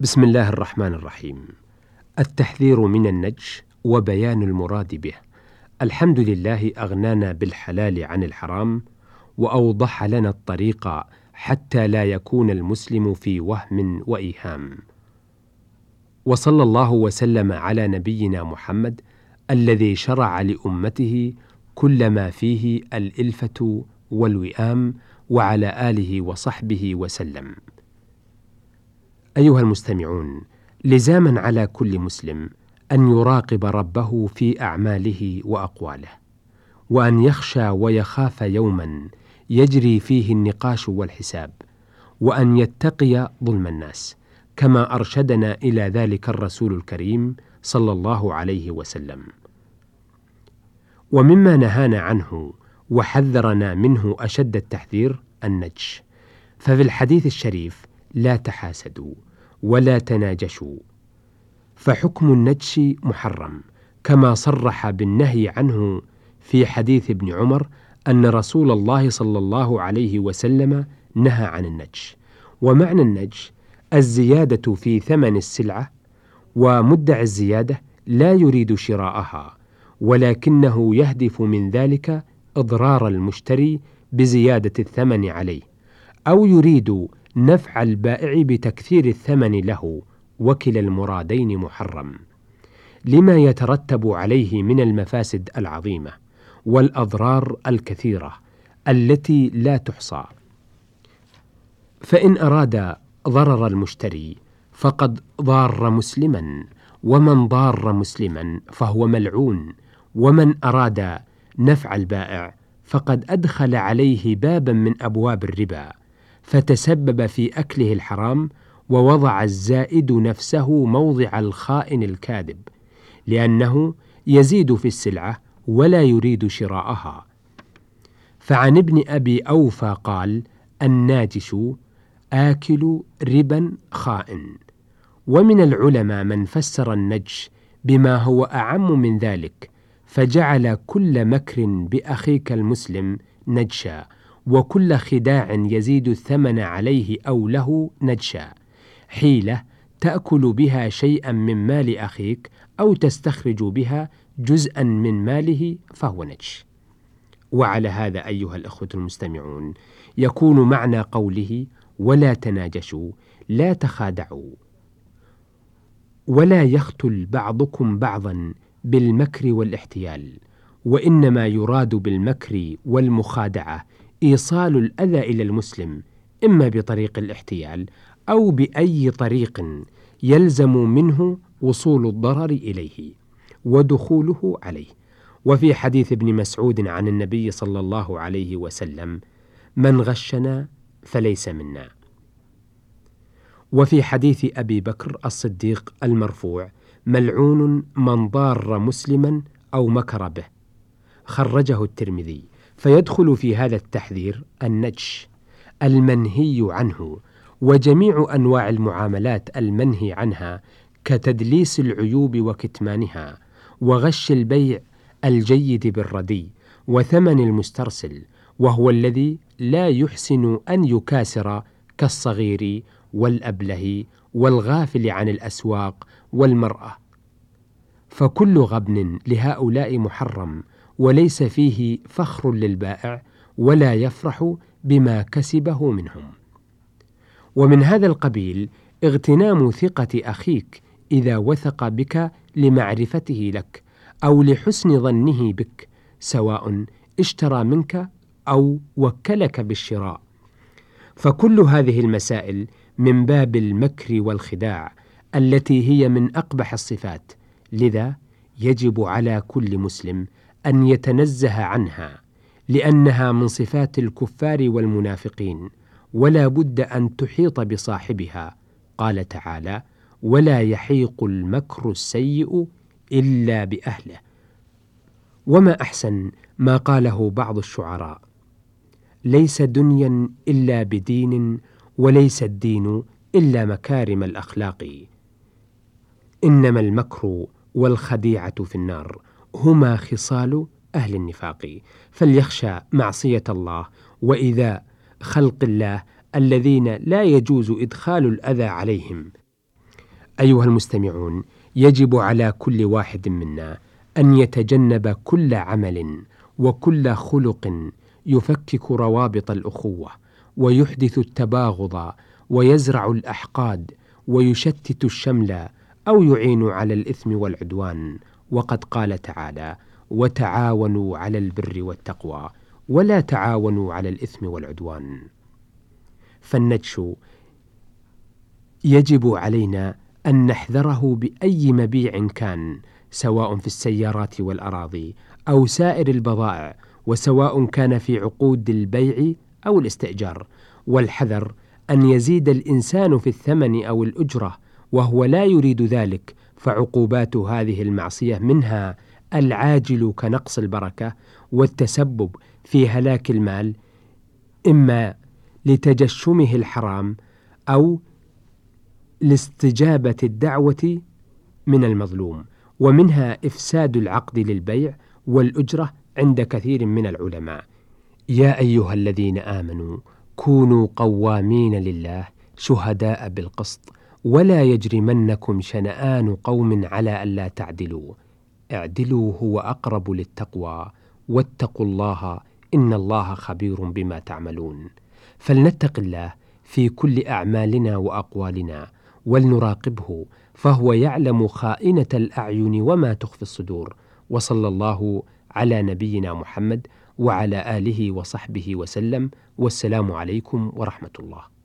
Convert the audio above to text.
بسم الله الرحمن الرحيم التحذير من النجش وبيان المراد به. الحمد لله أغنانا بالحلال عن الحرام وأوضح لنا الطريق حتى لا يكون المسلم في وهم وإيهام. وصلى الله وسلم على نبينا محمد الذي شرع لأمته كل ما فيه الإلفة والوئام وعلى آله وصحبه وسلم. أيها المستمعون لزاما على كل مسلم أن يراقب ربه في أعماله وأقواله وأن يخشى ويخاف يوما يجري فيه النقاش والحساب وأن يتقي ظلم الناس كما أرشدنا إلى ذلك الرسول الكريم صلى الله عليه وسلم. ومما نهانا عنه وحذرنا منه أشد التحذير النجش ففي الحديث الشريف لا تحاسدوا. ولا تناجشوا. فحكم النجش محرم كما صرح بالنهي عنه في حديث ابن عمر أن رسول الله صلى الله عليه وسلم نهى عن النجش. ومعنى النجش الزيادة في ثمن السلعة ومدعي الزيادة لا يريد شراءها ولكنه يهدف من ذلك إضرار المشتري بزيادة الثمن عليه أو يريد نفع البائع بتكثير الثمن له وكلا المرادين محرم لما يترتب عليه من المفاسد العظيمة والأضرار الكثيرة التي لا تحصى. فإن أراد ضرر المشتري فقد ضار مسلما ومن ضار مسلما فهو ملعون ومن أراد نفع البائع فقد أدخل عليه بابا من أبواب الربا. فتسبب في أكله الحرام ووضع الزائد نفسه موضع الخائن الكاذب لأنه يزيد في السلعة ولا يريد شراءها. فعن ابن أبي أوفى قال الناجش آكل ربا خائن. ومن العلماء من فسر النجش بما هو أعم من ذلك فجعل كل مكر بأخيك المسلم نجشا. وكل خداع يزيد الثمن عليه أو له نجشا. حيلة تأكل بها شيئا من مال أخيك أو تستخرج بها جزءا من ماله فهو نجش. وعلى هذا أيها الأخوة المستمعون يكون معنى قوله ولا تناجشوا لا تخادعوا. ولا يختل بعضكم بعضا بالمكر والاحتيال وإنما يراد بالمكر والمخادعة إيصال الأذى إلى المسلم إما بطريق الاحتيال أو بأي طريق يلزم منه وصول الضرر إليه ودخوله عليه. وفي حديث ابن مسعود عن النبي صلى الله عليه وسلم من غشنا فليس منا. وفي حديث أبي بكر الصديق المرفوع ملعون من ضار مسلما أو مكر به. خرجه الترمذي. فيدخل في هذا التحذير النجش المنهي عنه وجميع أنواع المعاملات المنهي عنها كتدليس العيوب وكتمانها وغش البيع الجيد بالردي وثمن المسترسل وهو الذي لا يحسن أن يكاسر كالصغير والأبله والغافل عن الأسواق والمرأة. فكل غبن لهؤلاء محرم وليس فيه فخر للبائع ولا يفرح بما كسبه منهم. ومن هذا القبيل اغتنام ثقة أخيك إذا وثق بك لمعرفته لك أو لحسن ظنه بك سواء اشترى منك أو وكلك بالشراء. فكل هذه المسائل من باب المكر والخداع التي هي من أقبح الصفات لذا يجب على كل مسلم أن يتنزه عنها لأنها من صفات الكفار والمنافقين ولا بد أن تحيط بصاحبها. قال تعالى ولا يحيق المكر السيء إلا بأهله. وما أحسن ما قاله بعض الشعراء ليس دنيا إلا بدين وليس الدين إلا مكارم الأخلاق. إنما المكر والخديعة في النار. هما خصال أهل النفاق. فليخشى معصية الله وإذا خلق الله الذين لا يجوز إدخال الأذى عليهم. أيها المستمعون يجب على كل واحد منا أن يتجنب كل عمل وكل خلق يفكك روابط الأخوة ويحدث التباغض ويزرع الأحقاد ويشتت الشمل أو يعين على الإثم والعدوان. وقد قال تعالى وتعاونوا على البر والتقوى ولا تعاونوا على الإثم والعدوان فالنجش يجب علينا أن نحذره بأي مبيع كان سواء في السيارات والأراضي أو سائر البضائع وسواء كان في عقود البيع أو الاستئجار. والحذر أن يزيد الإنسان في الثمن أو الأجرة وهو لا يريد ذلك فعقوبات هذه المعصية منها العاجل كنقص البركة والتسبب في هلاك المال إما لتجشمه الحرام أو لاستجابة الدعوة من المظلوم ومنها إفساد العقد للبيع والأجرة عند كثير من العلماء. يا أيها الذين آمنوا كونوا قوامين لله شهداء بالقسط ولا يجرمنكم شنآن قوم على ألا تعدلوا. اعدلوا هو أقرب للتقوى واتقوا الله إن الله خبير بما تعملون. فلنتق الله في كل أعمالنا وأقوالنا ولنراقبه فهو يعلم خائنة الأعين وما تخفي الصدور. وصلى الله على نبينا محمد وعلى آله وصحبه وسلم. والسلام عليكم ورحمة الله.